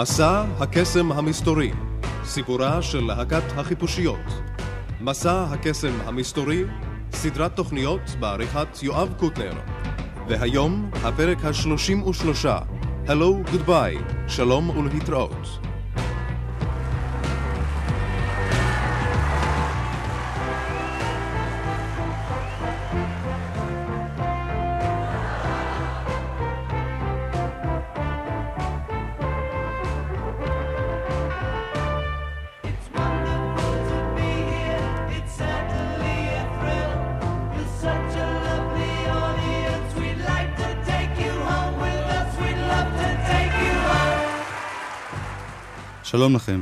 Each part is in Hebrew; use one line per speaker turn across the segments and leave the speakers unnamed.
מסע הקסם המסתורי, סיפורה של להקת החיפושיות. מסע הקסם המסתורי, סדרת תוכניות בעריכת יואב קוטנר. והיום, הפרק השלושים ושלושה, Hello Goodbye, שלום ולהתראות.
שלום לכם.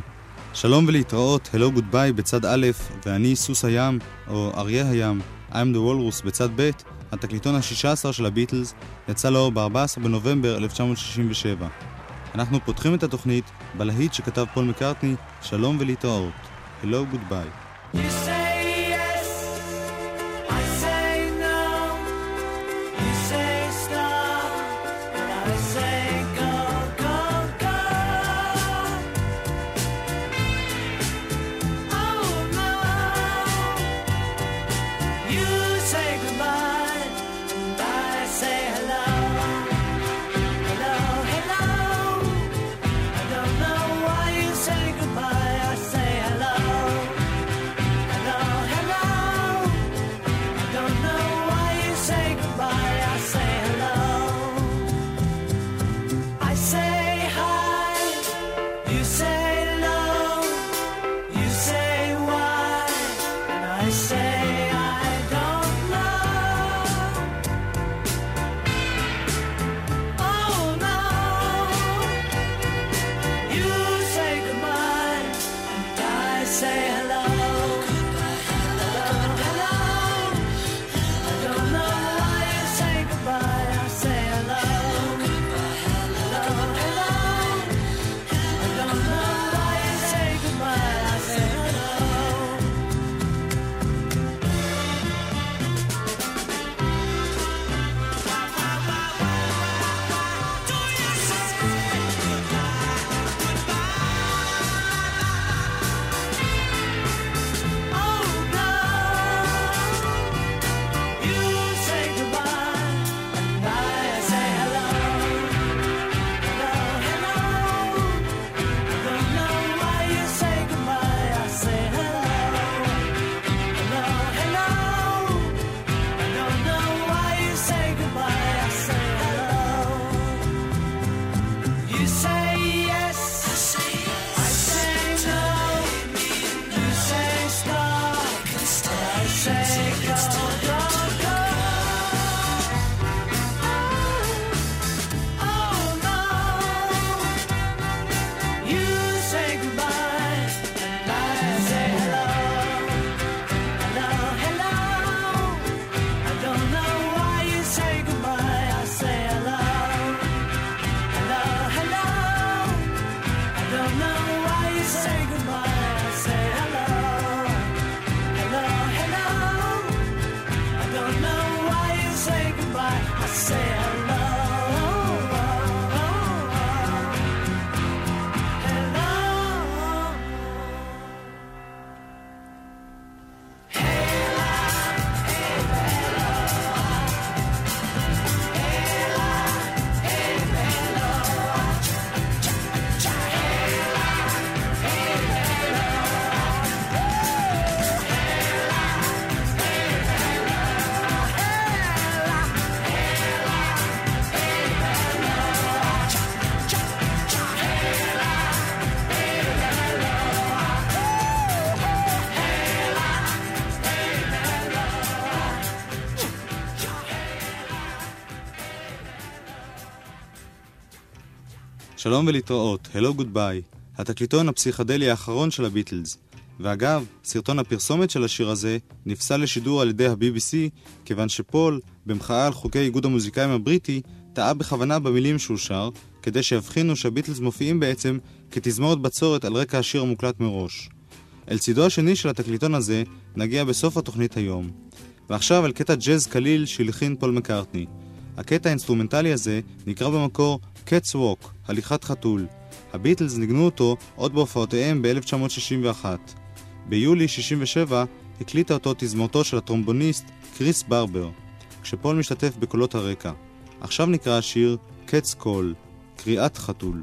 שלום ולהתראות, Hello Goodbye בצד א', ואני סוס הים, או אריה הים, I'm the Walrus בצד ב', התקליטון ה-16 של הביטלס, יצא לאור ב-14 בנובמבר 1967. אנחנו פותחים את התוכנית בלהיט שכתב פול מקארטני, שלום ולהתראות.
Hello Goodbye.
שלום ולהתראות, Hello Goodbye, התקליטון הפסיכדלי האחרון של הביטלס. ואגב, סרטון הפרסומת של השיר הזה נפסל לשידור על ידי ה-BBC, כיוון שפול, במחאה על חוקי איגוד המוזיקאים הבריטי, טעה בכוונה במילים שהוא שר, כדי שיבחינו שהביטלס מופיעים בעצם כתזמורת בצורת על רקע השיר המוקלט מראש. אל צידו השני של התקליטון הזה נגיע בסוף התוכנית היום. ועכשיו על קטע ג'אז קליל שהלחין פול מקארטני. הקטע האינסטרומנטלי הזה נקרא במקור Cats Walk, הליכת חתול. הביטלס ניגנו אותו עוד בהופעותיהם ב-1961. ביולי 67 הקליטה אותו תזמורתו של הטרומבוניסט קריס ברבר, כשפול משתתף בקולות הרקע. עכשיו נקרא השיר Cats Call, קריאת חתול.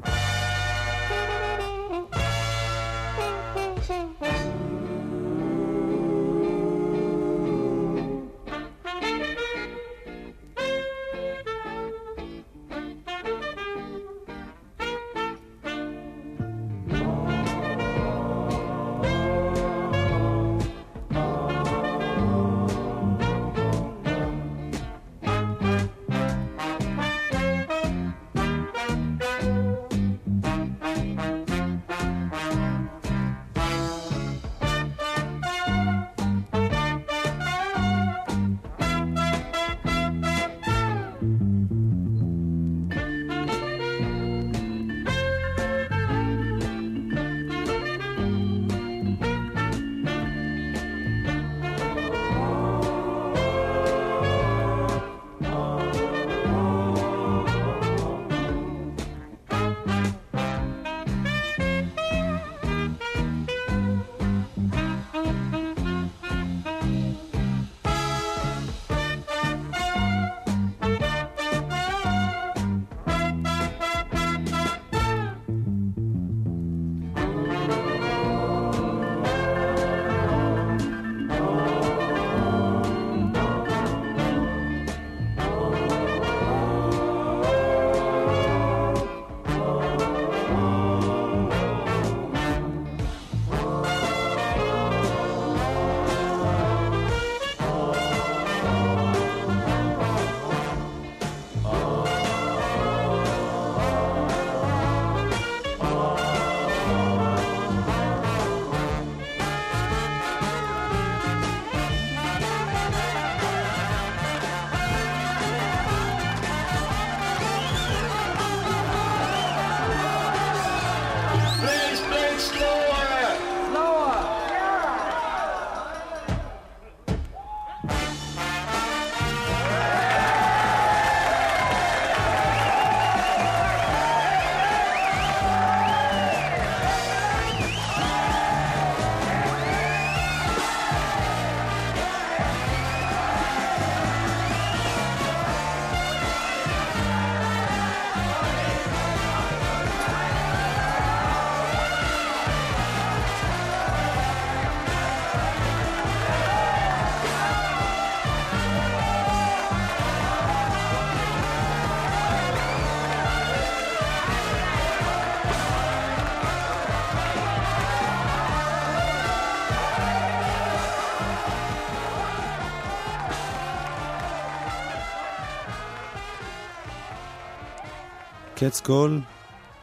Cats Call,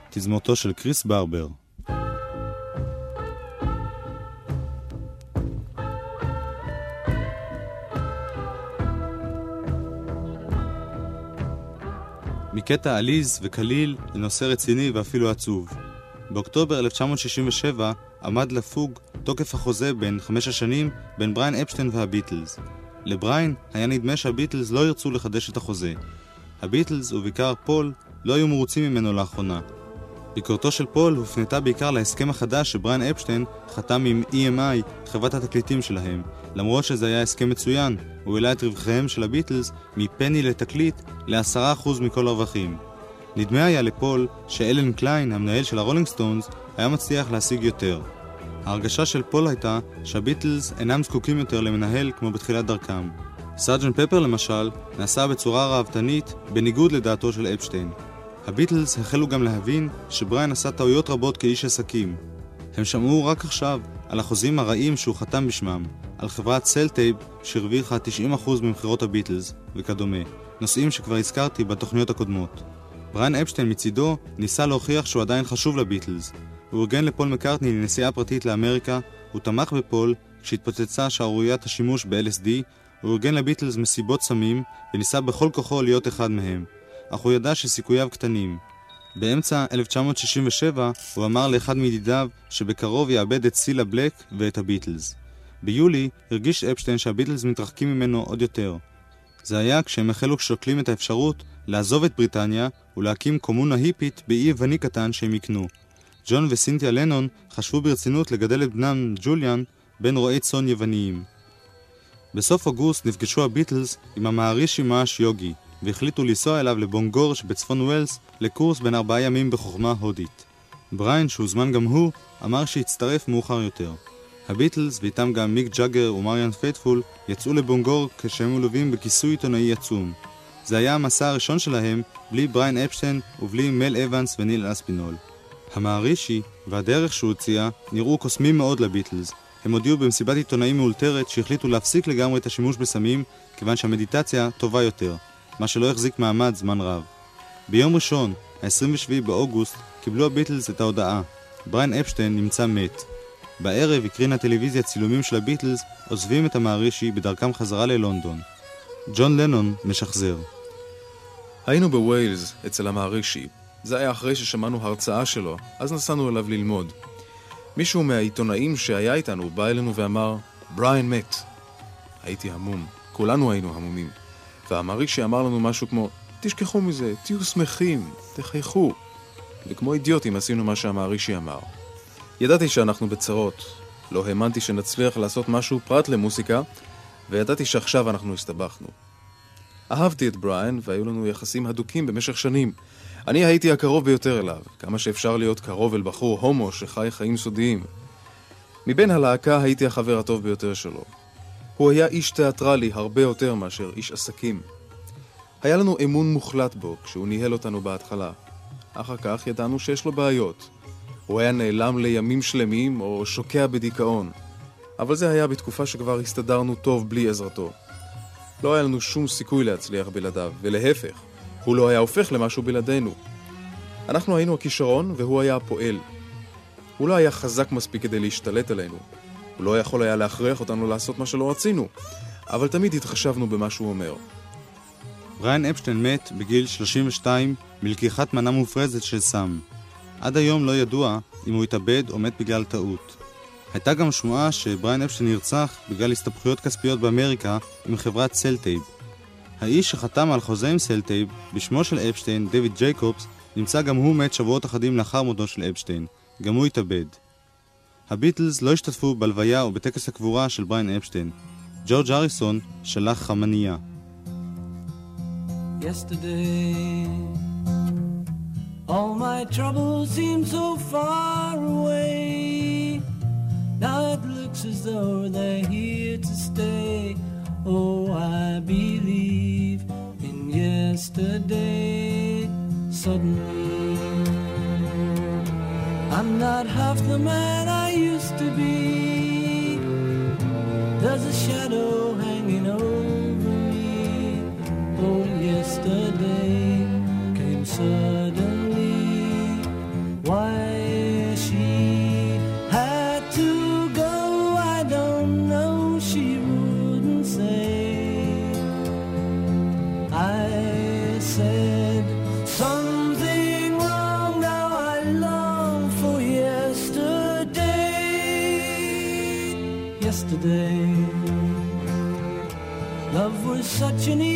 תזמורתו של קריס ברבר. מקטע עליז וקליל לנושא רציני ואפילו עצוב. באוקטובר 1967 עמד לפוג תוקף החוזה בן חמש השנים בין בריין אפשטיין והביטלס. לבריין היה נדמה שהביטלס לא ירצו לחדש את החוזה. הביטלס, ובעיקר פול, לא היו מרוצים ממנו לאחרונה. ביקורתו של פול הופנתה בעיקר להסכם החדש שבריין אפשטיין חתם עם EMI, חברת התקליטים שלהם. למרות שזה היה הסכם מצוין, הוא העלה את רווחיהם של הביטלס מפני לתקליט ל-10% מכל הרווחים. נדמה היה לפול שאלן קליין, המנהל של הרולינג סטונס, היה מצליח להשיג יותר. ההרגשה של פול הייתה שהביטלס אינם זקוקים יותר למנהל כמו בתחילת דרכם. סארג'נט פפר למשל, נעשה בצורה ראוותנית, בניגוד לדעתו של אפשטיין. הביטלס החלו גם להבין שבריין עשה טעויות רבות כאיש עסקים. הם שמעו רק עכשיו על החוזים הרעים שהוא חתם בשמם, על חברת סלטייב שהרוויחה 90% ממכירות הביטלס, וכדומה, נושאים שכבר הזכרתי בתוכניות הקודמות. בריין אפשטיין מצידו ניסה להוכיח שהוא עדיין חשוב לביטלס. הוא ארגן לפול מקארטני לנסיעה פרטית לאמריקה, הוא תמך בפול כשהתפוצצה שערוריית השימוש ב-LSD, הוא ארגן לביטלס מסיבות סמים וניסה בכל כוחו להיות אחד מהם. אך הוא ידע שסיכוייו קטנים. באמצע 1967 הוא אמר לאחד מידידיו שבקרוב יאבד את סילה בלק ואת הביטלס. ביולי הרגיש אפשטיין שהביטלס מתרחקים ממנו עוד יותר. זה היה כשהם החלו שוקלים את האפשרות לעזוב את בריטניה ולהקים קומונה היפית באי יווני קטן שהם יקנו. ג'ון וסינתיה לנון חשבו ברצינות לגדל את בנם ג'וליאן בין רועי צאן יווניים. בסוף אוגוסט נפגשו הביטלס עם המהרישי מהש יוגי, והחליטו לנסוע אליו לבנגור שבצפון ווילס לקורס בן ארבעה ימים בחוכמה הודית. בריין, שהוזמן גם הוא, אמר שיצטרף מאוחר יותר. הביטלס, ואיתם גם מיק ג'אגר ומריאן פייטפול, יצאו לבנגור כשהם מלווים בכיסוי עיתונאי עצום. זה היה המסע הראשון שלהם, בלי בריין אפשטיין ובלי מל אבנס וניל אספינול. המהרישי והדרך שהוא הציע נראו קוסמים מאוד לביטלס. הם הודיעו במסיבת עיתונאים מאולתרת שהחליטו להפסיק לגמרי את השימוש בסמים, כיוון שהמדיטציה טובה יותר, מה שלא החזיק מעמד זמן רב. ביום ראשון, ה-27 באוגוסט, קיבלו הביטלס את ההודעה. בריין אפשטיין נמצא מת. בערב הקרינה הטלוויזיה צילומים של הביטלס עוזבים את המהרישי בדרכם חזרה ללונדון. ג'ון לנון משחזר.
היינו בוויילס, אצל המערישי. זה היה אחרי ששמענו הרצאה שלו, אז נסענו אליו ללמוד. מישהו מהעיתונאים שהיה איתנו בא אלינו ואמר, בריין מת. הייתי המום, כולנו היינו המומים. והמערישי אמר לנו משהו כמו, תשכחו מזה, תהיו שמחים, תחייכו. וכמו אידיוטים עשינו מה שהמערישי אמר. ידעתי שאנחנו בצרות, לא האמנתי שנצליח לעשות משהו פרט למוסיקה, וידעתי שעכשיו אנחנו הסתבכנו. אהבתי את בריאן, והיו לנו יחסים הדוקים במשך שנים. אני הייתי הקרוב ביותר אליו, כמה שאפשר להיות קרוב אל בחור הומו שחי חיים סודיים. מבין הלהקה הייתי החבר הטוב ביותר שלו. הוא היה איש תיאטרלי הרבה יותר מאשר איש עסקים. היה לנו אמון מוחלט בו כשהוא ניהל אותנו בהתחלה. אחר כך ידענו שיש לו בעיות. הוא היה נעלם לימים שלמים או שוקע בדיכאון. אבל זה היה בתקופה שכבר הסתדרנו טוב בלי עזרתו. לא היה לנו שום סיכוי להצליח בלעדיו, ולהפך, הוא לא היה הופך למשהו בלעדינו. אנחנו היינו הכישרון והוא היה הפועל. הוא לא היה חזק מספיק כדי להשתלט עלינו. הוא לא יכול היה להכריח אותנו לעשות מה שלא רצינו, אבל תמיד התחשבנו במה שהוא אומר.
בריין אפשטיין מת בגיל 32 מלקיחת מנה מופרזת של סם. עד היום לא ידוע אם הוא התאבד או מת בגלל טעות. הייתה גם שמועה שבריין אפשטיין נרצח בגלל הסתבכויות כספיות באמריקה עם חברת סלטייב. האיש שחתם על חוזה עם סלטייב, בשמו של אפשטיין, דויד ג'ייקובס, נמצא גם הוא מת שבועות אחדים לאחר מותו של אפשטיין. גם הוא התאבד. הביטלס לא השתתפו בלוויה או בטקס הקבורה של בריין אפשטיין. ג'ורג' האריסון שלח חמנייה.
yesterday. All my troubles seem so far away. Now it looks as though they're here to stay. Oh, I believe in yesterday. Suddenly, I'm not half the man I used to be. There's a shadow
watching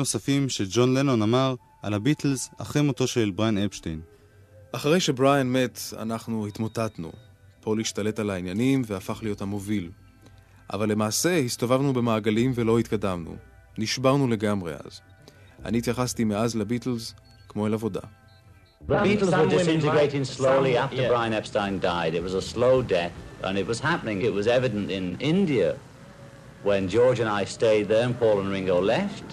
נוספים שג'ון לנון אמר על הביטלס אחרי מותו של בריין אפשטיין.
אחרי שבריאן מת, אנחנו התמוטטנו. פול השתלט על העניינים והפך להיות המוביל. אבל למעשה הסתובבנו במעגלים ולא התקדמנו. נשברנו לגמרי אז. אני התייחסתי מאז לביטלס כמו אל עבודה.
The Beatles
some
were
women
disintegrating
might-
slowly
some-
after
yeah.
Brian Epstein died. It was a slow death, and it was happening. It was evident in India when George and I stayed there and Paul and Ringo left.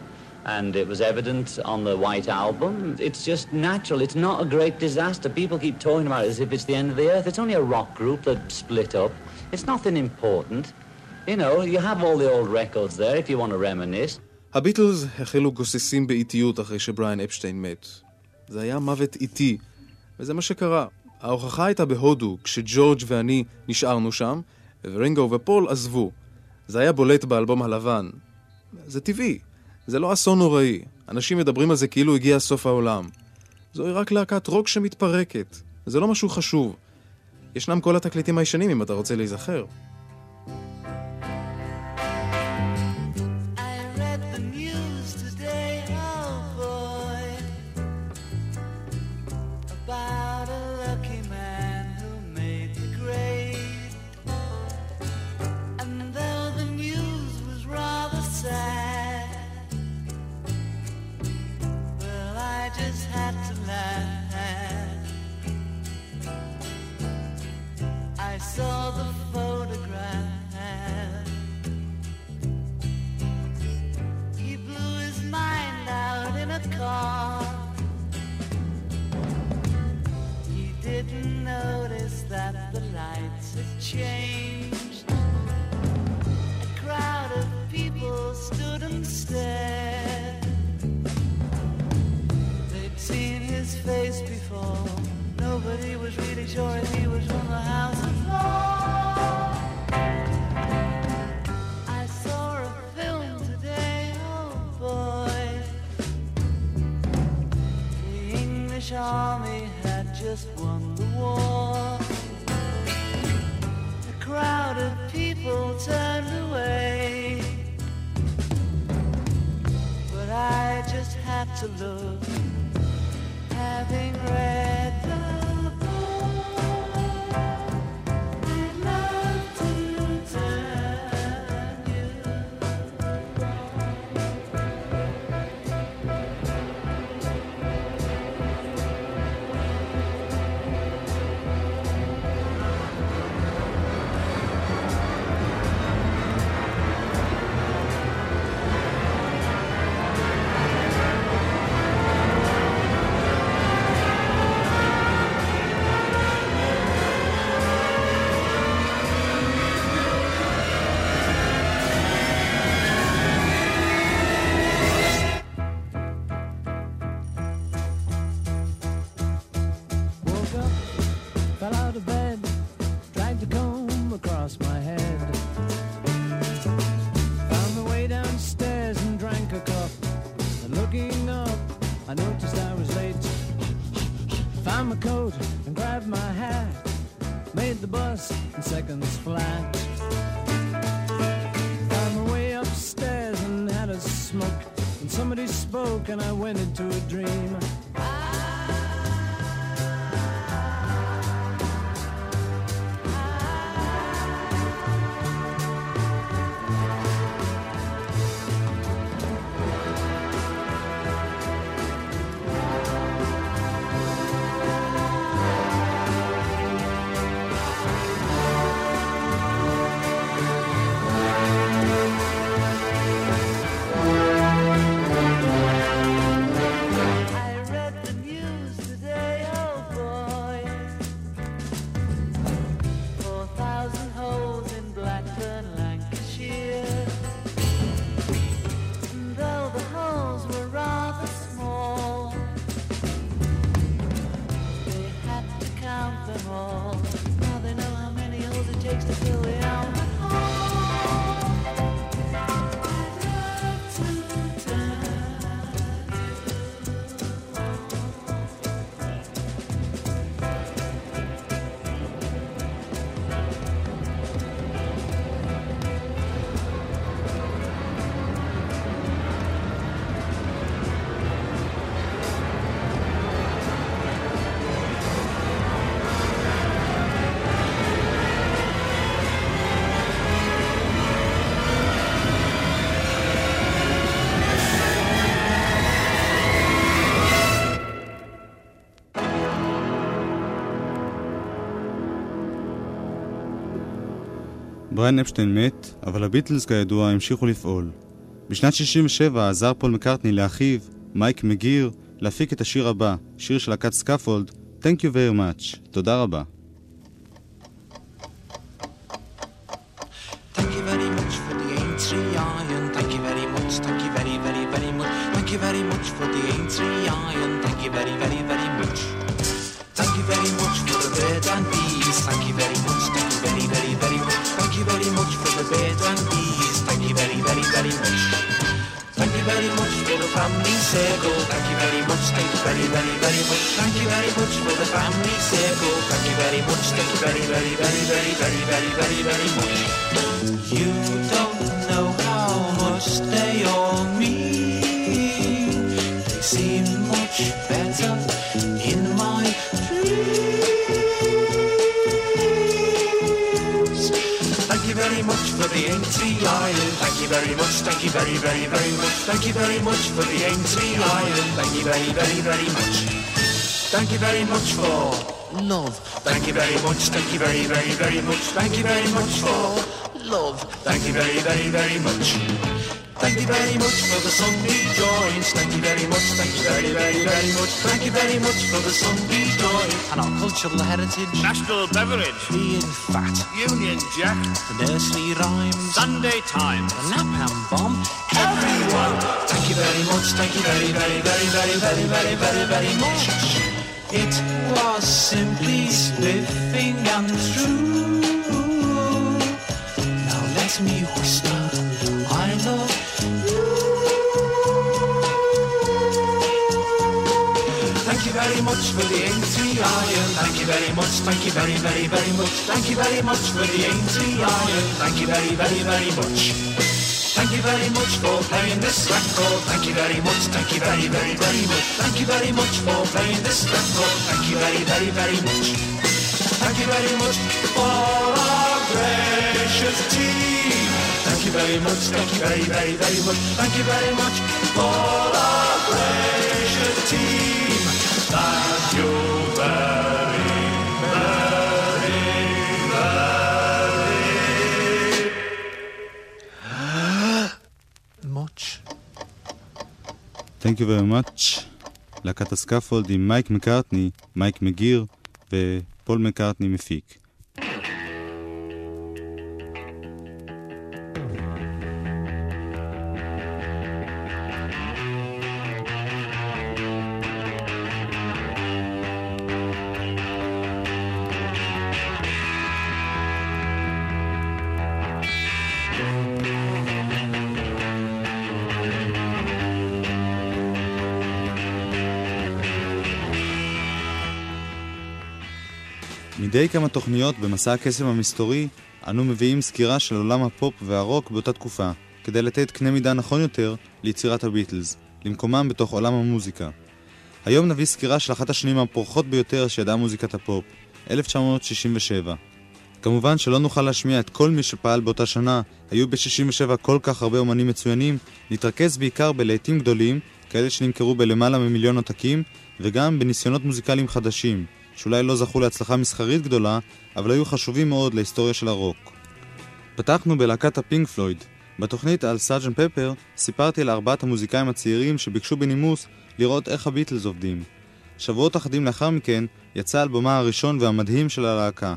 And it was evident on the White Album. It's just natural. It's not a great disaster. People keep talking about it as if it's the end of the earth. It's only a rock group that split up. It's nothing important. You know, you have all the old records there if you want to reminisce.
הביטלס החלו גוססים באיטיות אחרי שבריאן אפשטיין מת. זה היה מוות איטי, וזה מה שקרה. ההוכחה הייתה בהודו, כשג'ורג' ואני נשארנו שם, ורינגו ופול עזבו. זה היה בולט באלבום הלבן. זה טבעי, זה לא אסון נוראי. אנשים מדברים על זה כאילו הגיע סוף העולם. זוהי רק להקת רוק שמתפרקת. זה לא משהו חשוב. ישנם כל התקליטים הישנים אם אתה רוצה להיזכר.
Changed. A crowd of people stood and stared. They'd seen his face before. Nobody was really sure if he was from the house of. I saw a film today, oh boy. The English army had just won the war. To look, having read
seconds. Found my way upstairs and had a smoke. And somebody spoke and I went into a dream.
בריין אפשטיין מת, אבל הביטלס כידוע המשיכו לפעול. בשנת 67 עזר פול מקארטני לאחיו, מייק מקגיר, להפיק את השיר הבא, שיר של להקת סקאפולד, Thank you very much. תודה רבה.
Family circle. Thank you very much. Thank you very, very, very much. Thank you very much for the family circle. Thank you very much. Thank you very, very, very, very, very, very, very, very much. You don't know how much they all mean. They seem the A3. Thank you very much. Thank you very, very, very much. Thank you very much for the A3 iron. Thank you very, very, very much. Thank you very much for love. Thank you very much. Thank you very, very, very much. Thank you very much for love. Thank you very, very, very much. Thank you very much for the Sunday joints. Thank you very much. Thank you very, very, very much. Thank you very much for the Sunday joints and our cultural heritage.
National beverage.
Being fat,
Union Jack.
the nursery rhymes,
Sunday Times.
the napalm bomb. Everyone, thank you very much. Thank you very, very, very, very, very, very, very, very much. It was simply spiffing and true. Now let me whisper, much for the A3 iron. Thank you very much. Thank you very, very, very much. Thank you very much for the A3 iron. Thank you very, very, very much. Thank you very much for playing this record. Thank you very much. Thank you very, very, very much. Thank you very much for playing this record. Thank you very, very, very much. Thank you very much for our gracious team. Thank you very much. Thank you very, very, very much. Thank you very much for our gracious. Thank you very, much.
להקת הסקאפולד עם מייק מקארטני, מייק מקגיר ופול מקארטני מפיק. מדי כמה תוכניות במסע הקסם המסתורי, אנו מביאים סקירה של עולם הפופ והרוק באותה תקופה, כדי לתת קנה מידה נכון יותר ליצירת הביטלס, למקומם בתוך עולם המוזיקה. היום נביא סקירה של אחת השנים הפורחות ביותר שידעה מוזיקת הפופ, 1967. כמובן שלא נוכל להשמיע את כל מי שפעל באותה שנה, היו ב-67 כל כך הרבה אומנים מצוינים, נתרכז בעיקר בלהיטים גדולים, כאלה שנמכרו בלמעלה ממיליון עותקים, וגם בניסיונות מוזיקליים חדשים, שאולי לא זכו להצלחה מסחרית גדולה, אבל היו חשובים מאוד להיסטוריה של הרוק. פתחנו בלהקת הפינק פלויד. בתוכנית על סארג'נט פפר סיפרתי על ארבעת המוזיקאים הצעירים שביקשו בנימוס לראות איך הביטלס עובדים. שבועות אחדים לאחר מכן יצא אלבומה הראשון והמדהים של הלהקה,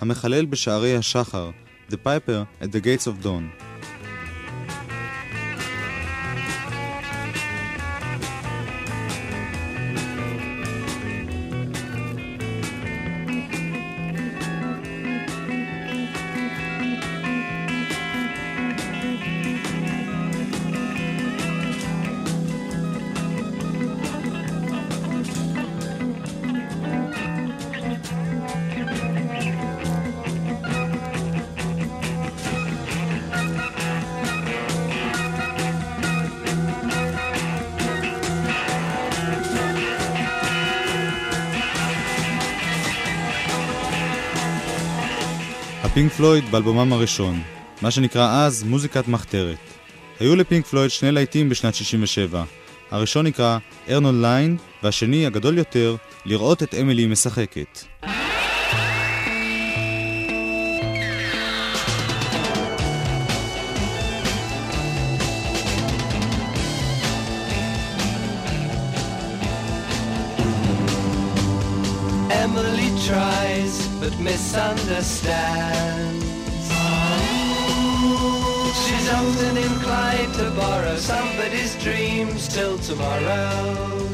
המחלל בשערי השחר, The Piper at the Gates of Dawn. הפינק פלויד באלבומם הראשון, מה שנקרא אז מוזיקת מחתרת. היו לפינק פלויד שני להיטים בשנת 67. הראשון נקרא ארנולד ליין, והשני, הגדול יותר, לראות את אמילי משחקת.
Misunderstands. She's often inclined to borrow somebody's dreams till tomorrow.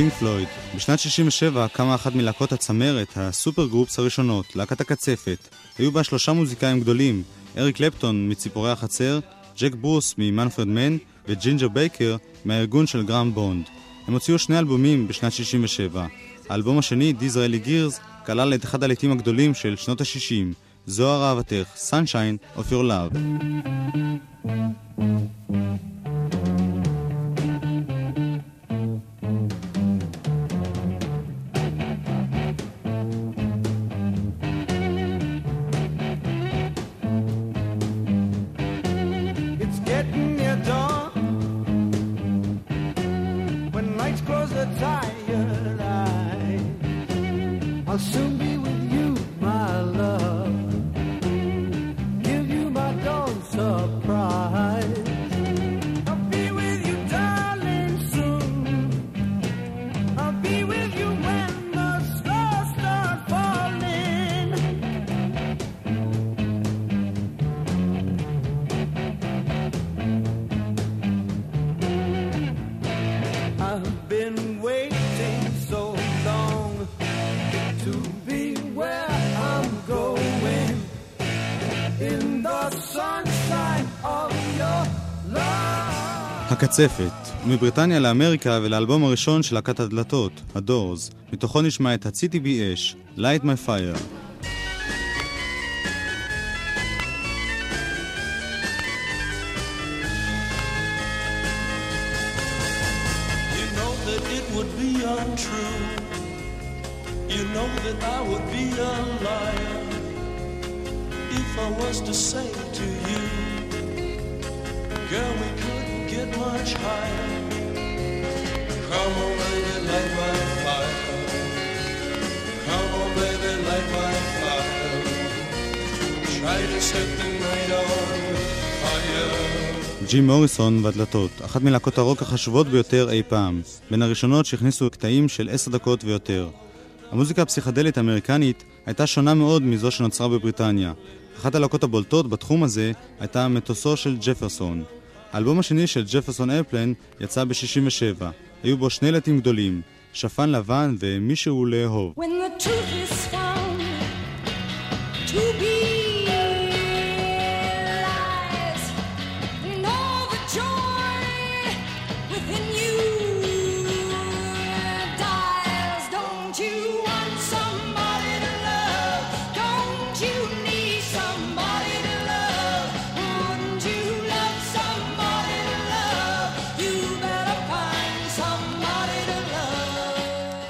הפינק פלויד. בשנת 67 קמה אחת מלהקות הצמרת, ה super groups הראשונות, להקת הקצפת. היו בה שלושה מוזיקאים גדולים, אריק קלפטון מציפורי החצר, ג'ק ברוס ממנפרד מן וג'ינג'ר בייקר מהארגון של גראם בונד. הם הוציאו שני אלבומים בשנת 67. האלבום השני, דיזראלי גירס, כלל את אחד הלהיטים הגדולים של שנות ה-60, זוהר אהבתך, Sunshine of Your Love. הקצפת, מבריטניה לאמריקה ולאלבום הראשון של להקת הדלתות, הדורס, מתוכו נשמע את בי אש, Light My Fire. מוריסון והדלתות, אחת מלהקות הרוק החשובות ביותר אי פעם, בין הראשונות שהכניסו קטעים של עשר דקות ויותר. המוזיקה הפסיכדלית האמריקנית הייתה שונה מאוד מזו שנוצרה בבריטניה. אחת הלהקות הבולטות בתחום הזה הייתה מטוסו של ג'פרסון. האלבום השני של ג'פרסון איירפלן יצא ב-67. היו בו שני להיטים גדולים, שפן לבן ומישהו לאהוב.
When the truth is found to be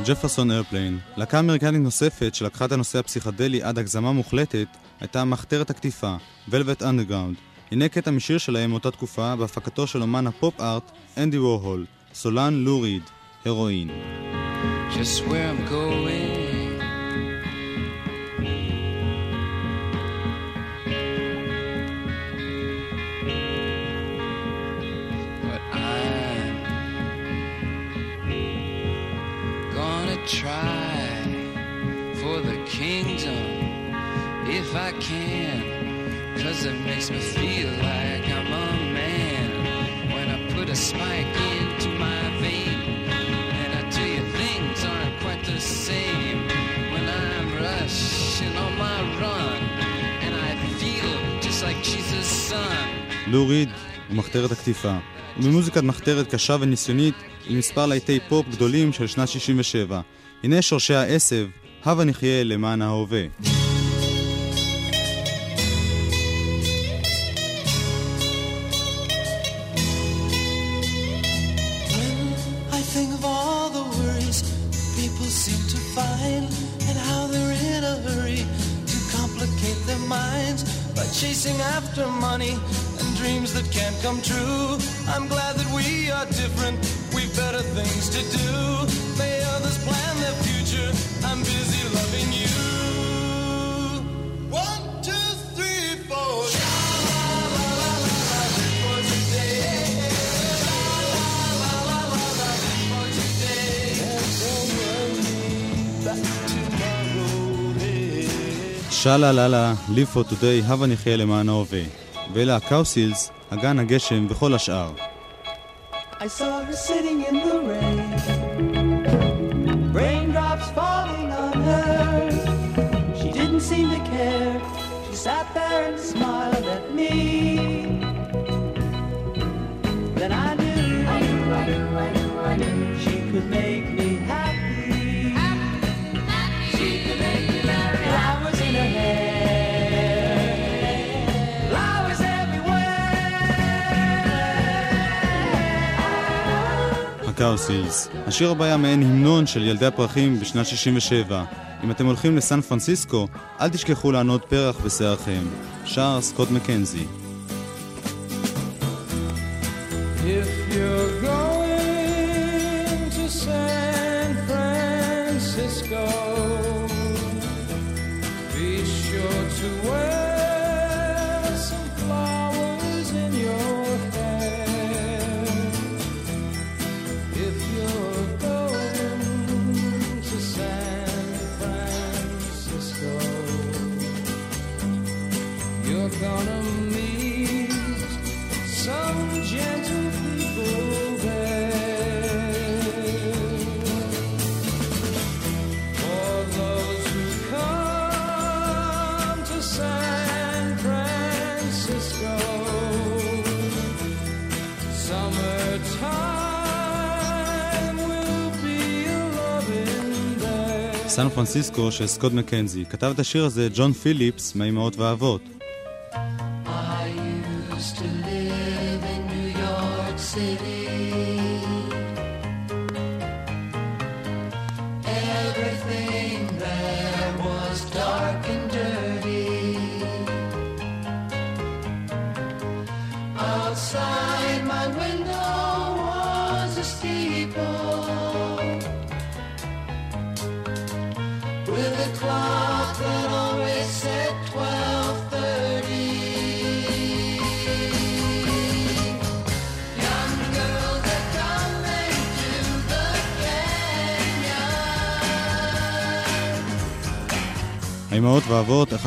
ג'פרסון איירפליין, להקה אמריקנית נוספת שלקחה את הנושא הפסיכדלי עד הגזמה מוחלטת, הייתה מחתרת הקטיפה, Velvet Underground. הנה קטע משיר שלהם מאותה תקופה, בהפקתו של אומן הפופ-ארט, אנדי וורהול, סולן לו ריד, הרואין.
just where I'm going. Try for the kingdom if I can. Cause it makes me feel like I'm a man when I put a spike into my vein. And I tell you, things aren't quite the same when I'm rushing on my run. And I feel just like Jesus' son.
לו ריד ומחתרת הקטיפה. וממוזיקת מחתרת קשה וניסיונית עם מספר להיטי פופ גדולים של שנת 67. הנה שורשי העשב, הבה נחיה למען ההווה.
Chasing after money and
dreams that can't come true. I'm glad that we are different. Better things to do. May others plan their future. I'm busy loving you. One, two, three, four.
שאלה לאלה, Live for today, הבה נחיה למען ההווה. ואלה הקאוסילס, אגן הגשם וכל השאר.
I saw her sitting in the rain,
הקאוסילס. השיר הבא היה מעין המנון של ילדי הפרחים בשנת 67. אם אתם הולכים לסן פרנסיסקו, אל תשכחו לענוד פרח בשערכם. שר סקוט מקנזי.
There.
סן פרנסיסקו של סקוט מקנזי. כתב את השיר הזה ג'ון פיליפס מהאמהות והאבות.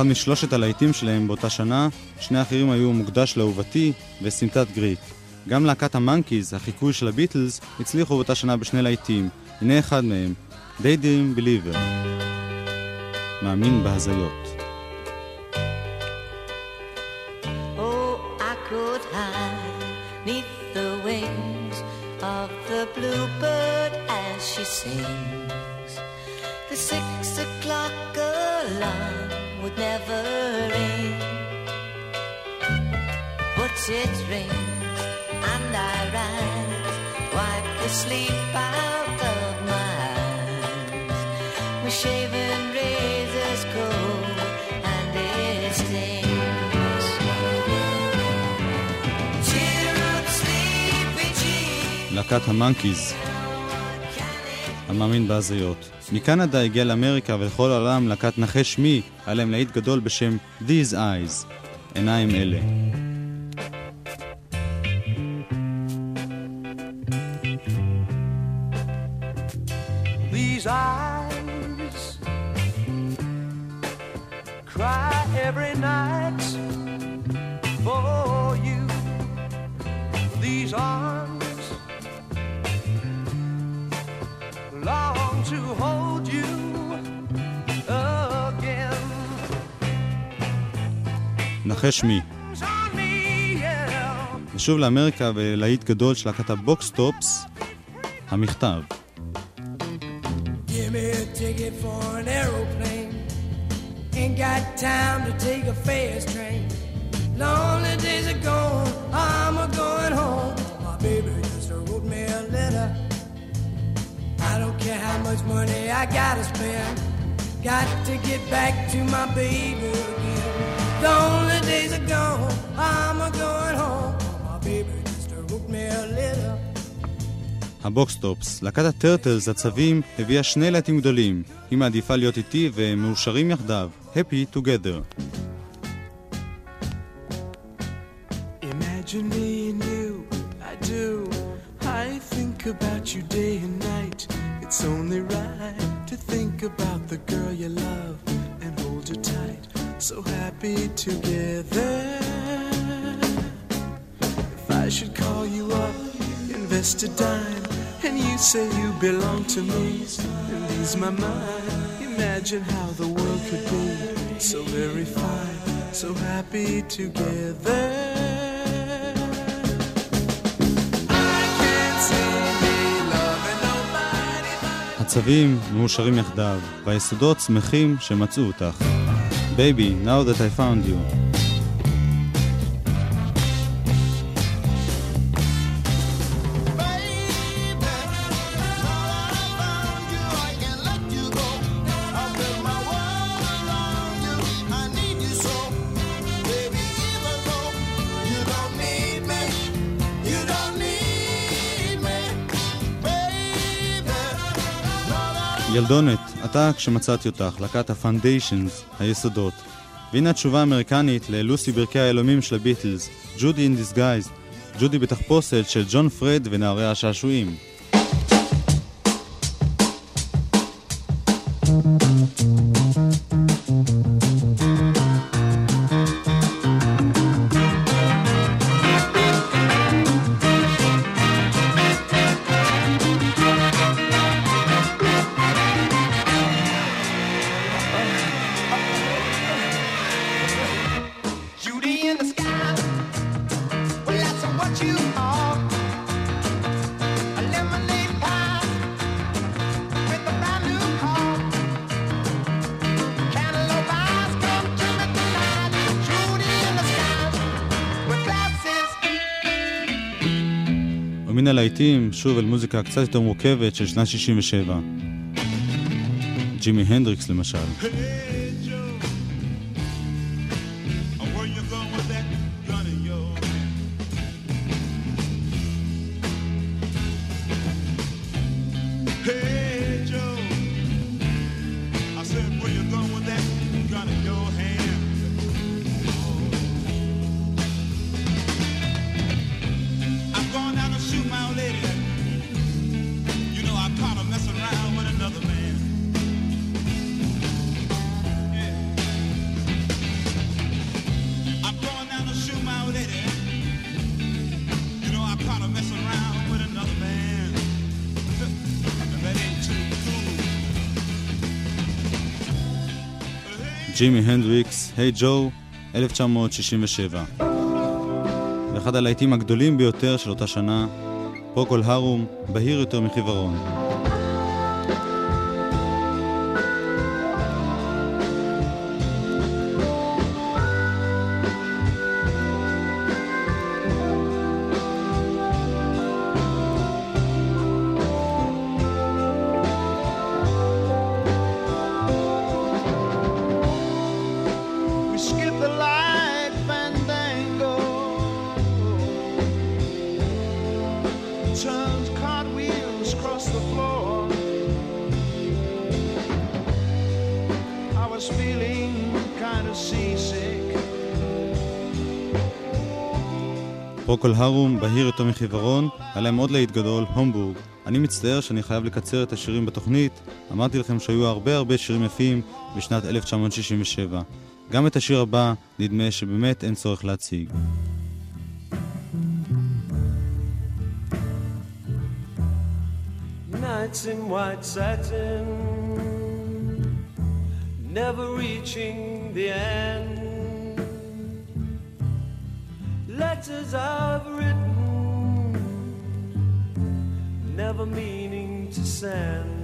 אחד משלושת הלהיטים שלהם באותה שנה, שני האחרים היו מוקדש לאהובתי וסמטת גריק. גם להקת המאנקיז, החיקוי של הביטלס, הצליחו באותה שנה בשני להיטים. הנה אחד מהם, Daydream Believer. מאמין בהזיות.
Oh, the bluebird as she sings. would never ring, but it rings and I rise, wipe the sleep out of my eyes. My shaven razor's cold and it stings. Cheer up, sleepy Jean.
להקת המאנקיז. המאמין בהזיות. מקנדה הגיע לאמריקה ולכל העולם להקת נחש מי, היה להם להיט גדול בשם These Eyes, עיניים אלה.
These
נחש מי.
On me, yeah.
ושוב לאמריקה ולהיט גדול של להקת הבוקסטופס, המכתב.
Ain't got time to take a fast train. Lonely days are gone, I'm a going home. My baby just wrote me a letter. I don't care how much money I gotta spend. Got to get back to my baby. lonely days are gone. I'm a going home. My baby just wrote me a letter.
הבוקסטופס, להקת הטרטלס, הצבים, הביאה שני לעטים גדולים. היא מעדיפה להיות איתי והם מאושרים יחדיו. Happy Together.
Imagine me and you, I do. I think about you day and night. It's only right to think about the girl you love. So happy together. If I should call you up, invest a dime, and you say you belong to me, and ease my mind. Imagine how the world could be so very fine, so happy together.
הצבים מאושרים יחדיו, והיסודות שמחים שמצאו אותך. Baby, now that I found you. ילדונת, עתה כשמצאתי אותך, להקת הפונדיישנס, היסודות. והנה התשובה האמריקנית ללוסי ברכי היהלומים של הביטלס, Judy in Disguise, ג'ודי בתחפושת של ג'ון פרד ונערי השעשועים.
Judy
ומן הלהיטים, שוב אל מוזיקה קצת יותר מורכבת של שנת 67. ג'ימי הנדריקס למשל.
Hey
ג'ימי הנדריקס, היי ג'ו, 1967. ואחד הלהיטים הגדולים ביותר של אותה שנה, פרוקול הרום, בהיר יותר מחיוורון. מחיוורון, היה להם עוד להיט גדול, הומבורג. אני מצטער שאני חייב לקצר את השירים בתוכנית, אמרתי לכם שהיו הרבה הרבה שירים יפים בשנת 1967. גם את השיר הבא, נדמה שבאמת אין צורך להציג.
Nights in white satin, never reaching the end. Letters I've written, never meaning to send.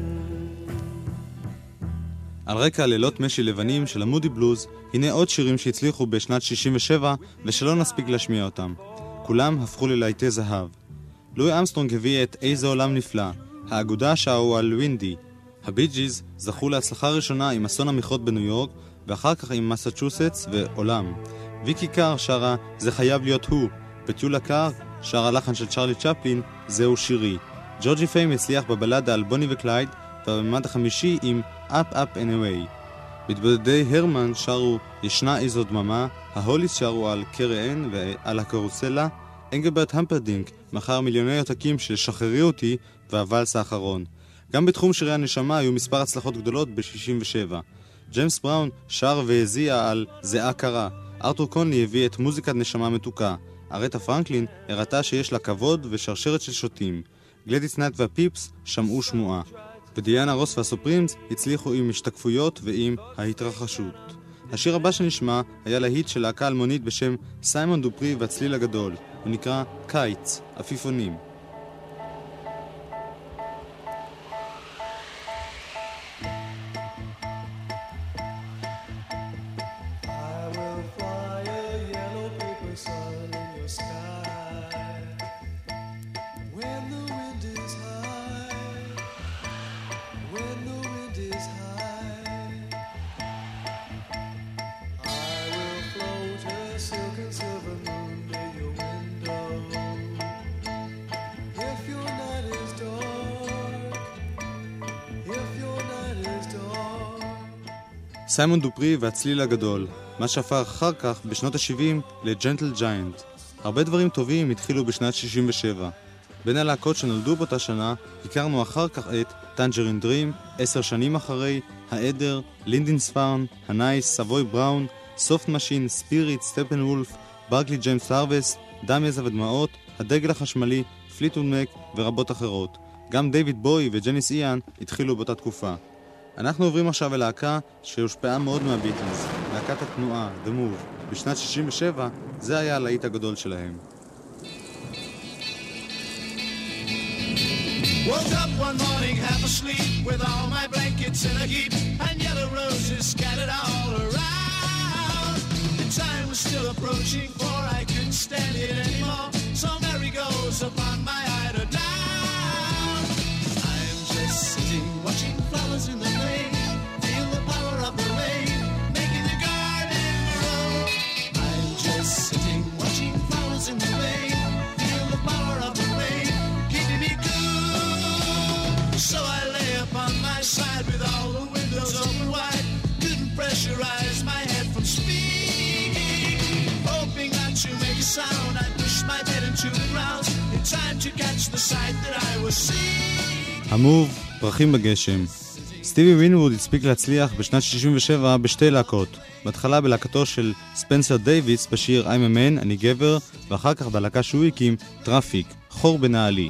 על רקע לילות משי לבנים של המודי בלוז, הנה עוד שירים שהצליחו בשנת 67 ושלא נספיק להשמיע אותם. כולם הפכו ללהיטי זהב. לואי אמסטרונג הביא את איזה עולם נפלא, האגודה שרו על ווינדי. הבי ג'יז זכו להצלחה ראשונה עם אסון המכרות בניו יורק, ואחר כך עם מסצ'וסטס ועולם. ויקי קאר שרה "זה חייב להיות הוא", ופטולה קלארק שרה לחן של צ'רלי צ'פלין "זהו שירי". ג'ורג'י פיים הצליח בבלדה על בוני וקלייד, והממד החמישי עם Up Up and Away. מתבודדי הרמן שרו ישנה איזו דממה, ההוליס שרו על קרן ועל הקרוסלה, אנגלברט המפרדינק מכר מיליוני עותקים של שחררי אותי והוואלס האחרון. גם בתחום שירי הנשמה היו מספר הצלחות גדולות ב-67. ג'יימס בראון שר והזיע על זיעה קרה. ארתור קונלי הביא את מוזיקת נשמה מתוקה. ארית'ה פרנקלין הראתה שיש לה כבוד ושרשרת של שוטים. גלדיס נייט והפיפס שמעו שמועה. ודיאנה רוס והסופרימס הצליחו עם השתקפויות ועם ההתרחשות. השיר הבא שנשמע היה להיט של להקה אלמונית בשם סיימון דופרי והצליל הגדול. הוא נקרא Kites, עפיפונים. סיימון דופרי והצליל הגדול, מה שהפך אחר כך, בשנות ה-70, לג'נטל ג'יינט. הרבה דברים טובים התחילו בשנת 67. בין הלהקות שנולדו באותה שנה, הכרנו אחר כך את טנג'רין דרים, עשר שנים אחרי, העדר, לינדיספארן, הנייס, סבוי בראון, סופט משין, ספיריט, סטפנוולף, ברקלי ג'יימס הרווסט, דם יזע ודמעות, הדגל החשמלי, פליטווד מק ורבות אחרות. גם דיוויד בוי וג'ניס איאן התחילו באותה תקופה. אנחנו עוברים עכשיו אל להקה שהושפעה מאוד מהביטלס, להקת התנועה, The Move. בשנת 67 זה היה הלהיט הגדול שלהם.
Woke up one morning half asleep with all my blankets in a heap and yellow roses scattered all around. The time was still approaching for I couldn't stand it anymore. So Mary goes upon my eider down. I'm just sitting watching flowers in the
המוב, פרחים בגשם. סטיבי וינווד הספיק להצליח בשנת 67 בשתי להקות. בהתחלה בלהקתו של ספנסר דייוויס בשיר I'm a man, אני גבר, ואחר כך בלהקה שהוא הקים, טראפיק, חור בנעלי.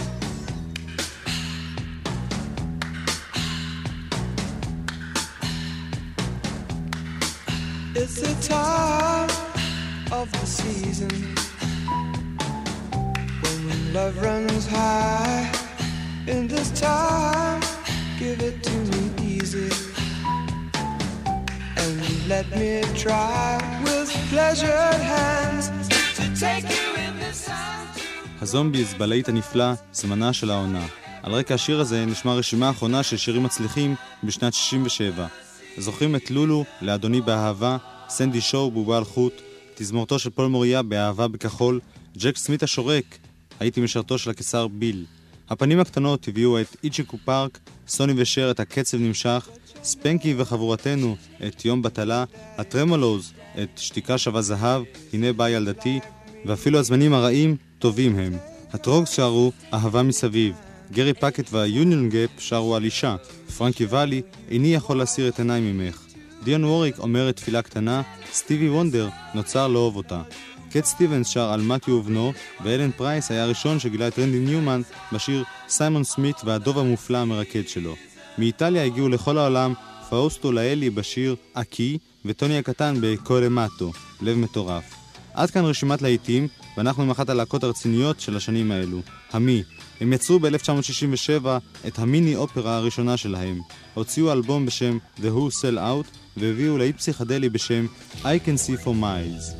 time of the season when love runs high. In this time, give it to me easy and let me try with pleasured hands to take you in the sun.
הזומביז בלהיט הנפלא, זמנה של העונה. על רקע השיר הזה נשמע רשימה אחרונה של שירים מצליחים בשנת 67. זוכרים את לולו, לאדוני באהבה, סנדי שואו, בובה על חוט, תזמורתו של פול מוריה באהבה בכחול, ג'ק סמית השורק, הייתי משרתו של הקיסר ביל. הפנים הקטנות הביאו את איצ'יקו פארק, סוני ושר את הקצב נמשך, ספנקי וחבורתנו את יום בטלה, הטרמולוז את שתיקה שווה זהב, הנה באה ילדתי, ואפילו הזמנים הרעים טובים הם. הטרוגס שרו אהבה מסביב, גרי פקט והיוניון גאפ שרו על אישה, פרנקי ואלי איני יכול להסיר את עיניי ממך. דיון ווריק אומרת תפילה קטנה, סטיבי וונדר נוצר לאהוב אותה. קט סטיבנס שר על מתיו ובנו, ואלן פרייס היה הראשון שגילה את רנדי ניומן בשיר סיימון סמית והדוב המופלא המרקד שלו. מאיטליה הגיעו לכל העולם פאוסטו לאלי בשיר "אקי" וטוני הקטן בקולמטו, לב מטורף. עד כאן רשימת להיטים, ואנחנו עם אחת הלהקות הרציניות של השנים האלו, המי. הם יצרו ב-1967 את המיני אופרה הראשונה שלהם. הוציאו אלבום בשם The Who Sell Out, והביאו להיט פסיכדלי בשם I Can See For Miles.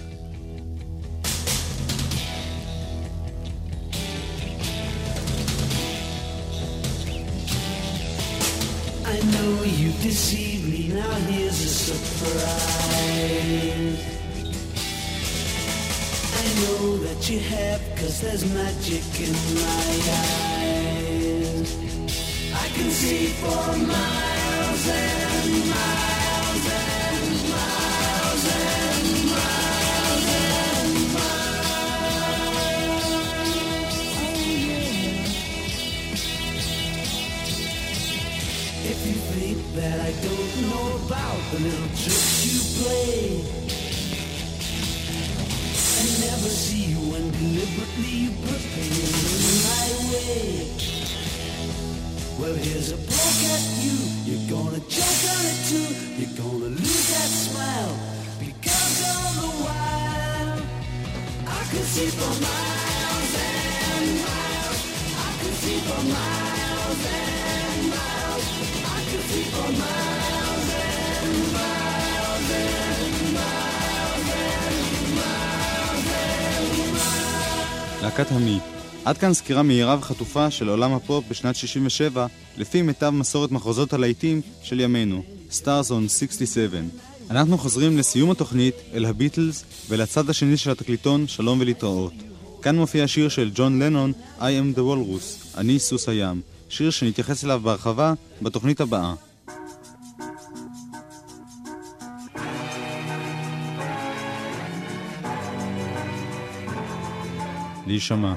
I know you deceived me, now here's a surprise. Know that you have, cause there's magic in my eyes. I can see for miles and miles and miles and miles and miles. If you think that I don't know about the little tricks you play never see you when deliberately you put pain in my way. Well here's a poke at you, you're gonna choke on it too. You're gonna lose that smile Because all the while. I could see for miles and miles. I could see for miles and miles. I could see for miles and miles and miles
להקת המי. עד כאן סקירה מהירה וחטופה של עולם הפופ בשנת 67, לפי מיטב מסורת מחוזות הלהיטים של ימינו, Stars on 67. אנחנו חוזרים לסיום התוכנית, אל הביטלס, ולצד השני של התקליטון, שלום ולהתראות. כאן מופיע שיר של ג'ון לנון, I am the Walrus, אני סוס הים. שיר שנתייחס אליו בהרחבה בתוכנית הבאה. להישמע.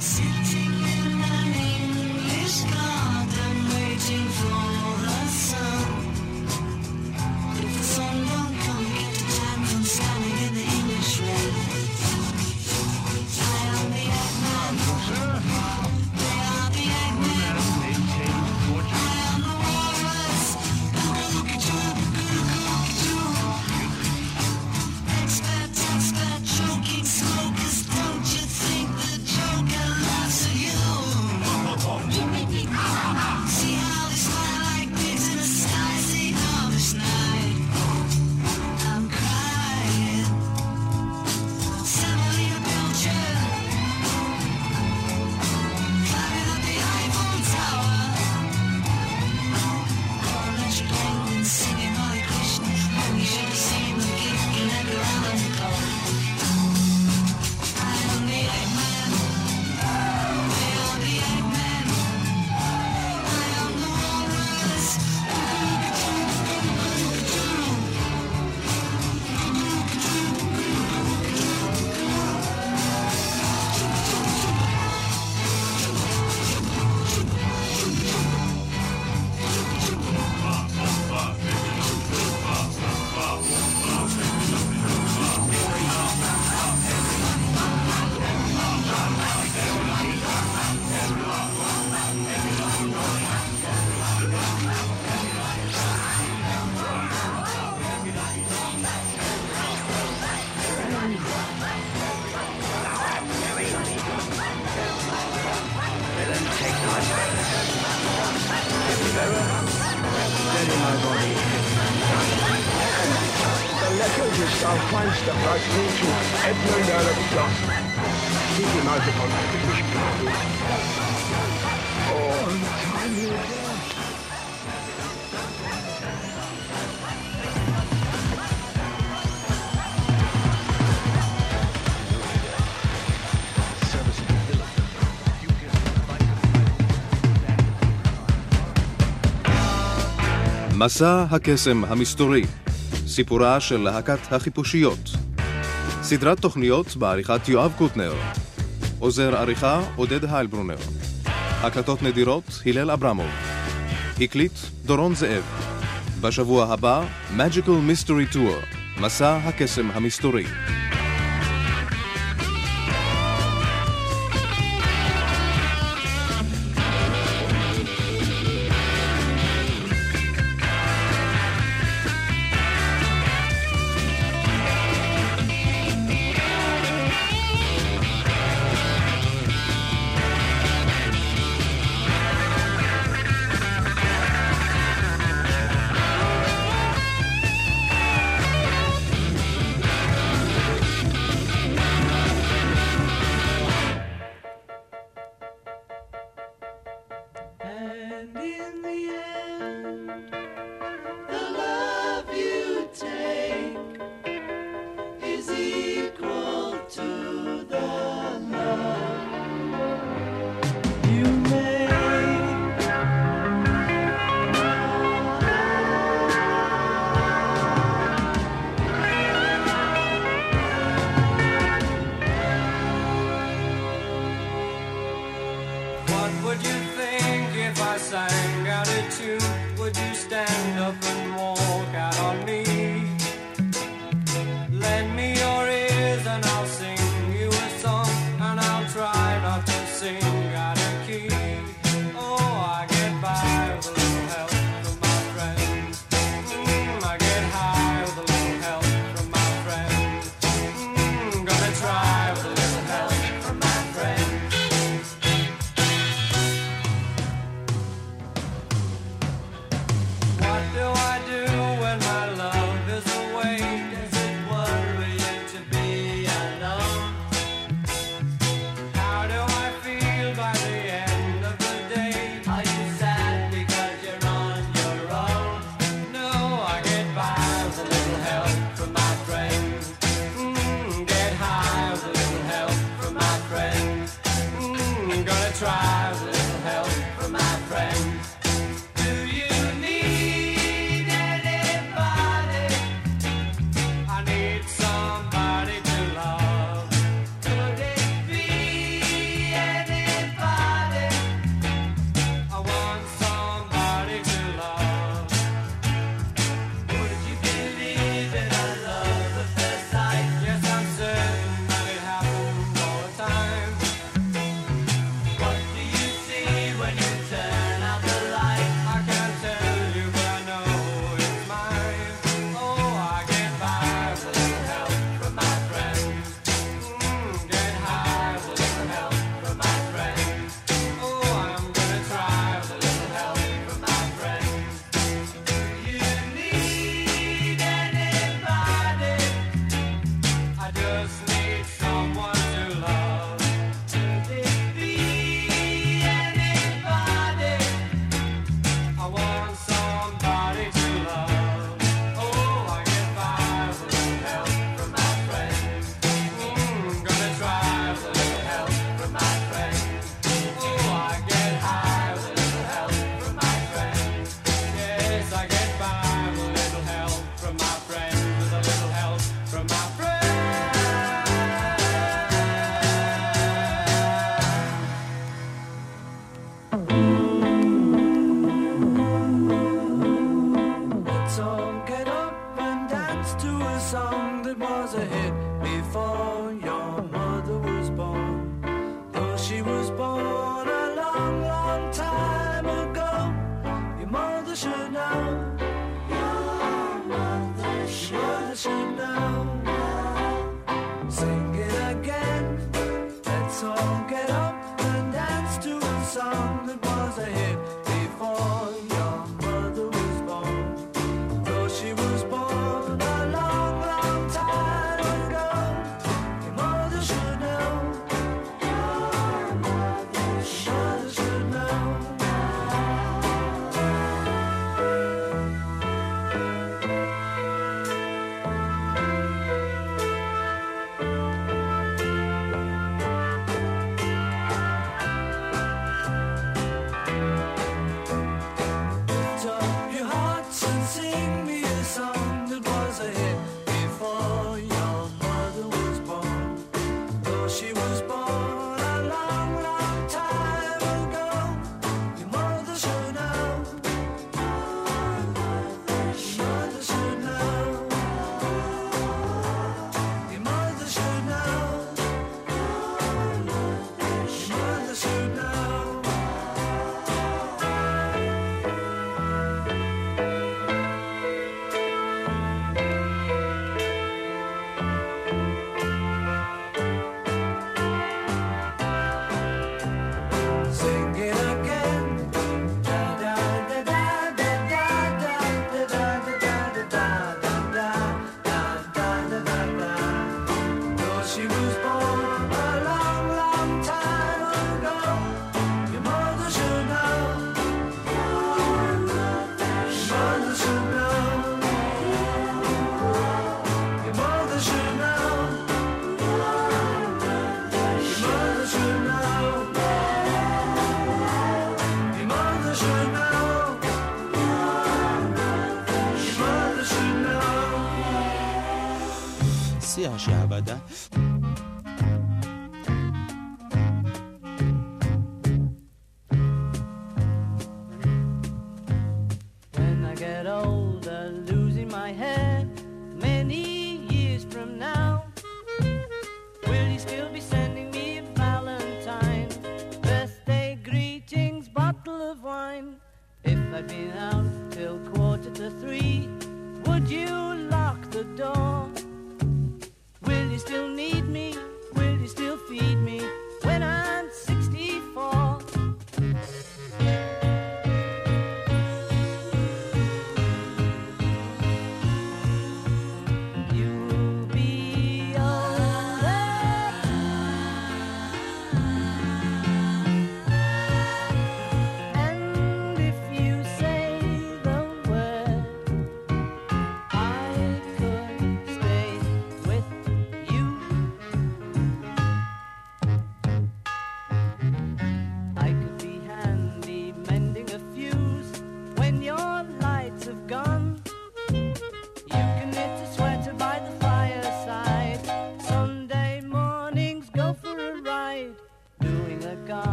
City. Meister fragt Nietzsche, Edmund Alexander. Sieht die Nase von eigentlich Und meine
מסע הקסם המסתורי סיפורה של להקת החיפושיות. סדרת תוכניות בעריכת יואב קוטנר. עוזר עריכה עודד היילברונר. הקלטות נדירות הלל אברמוב. הקליט דורון זאב. בשבוע הבא, Magical Mystery Tour, מסע הקסם המסתורי.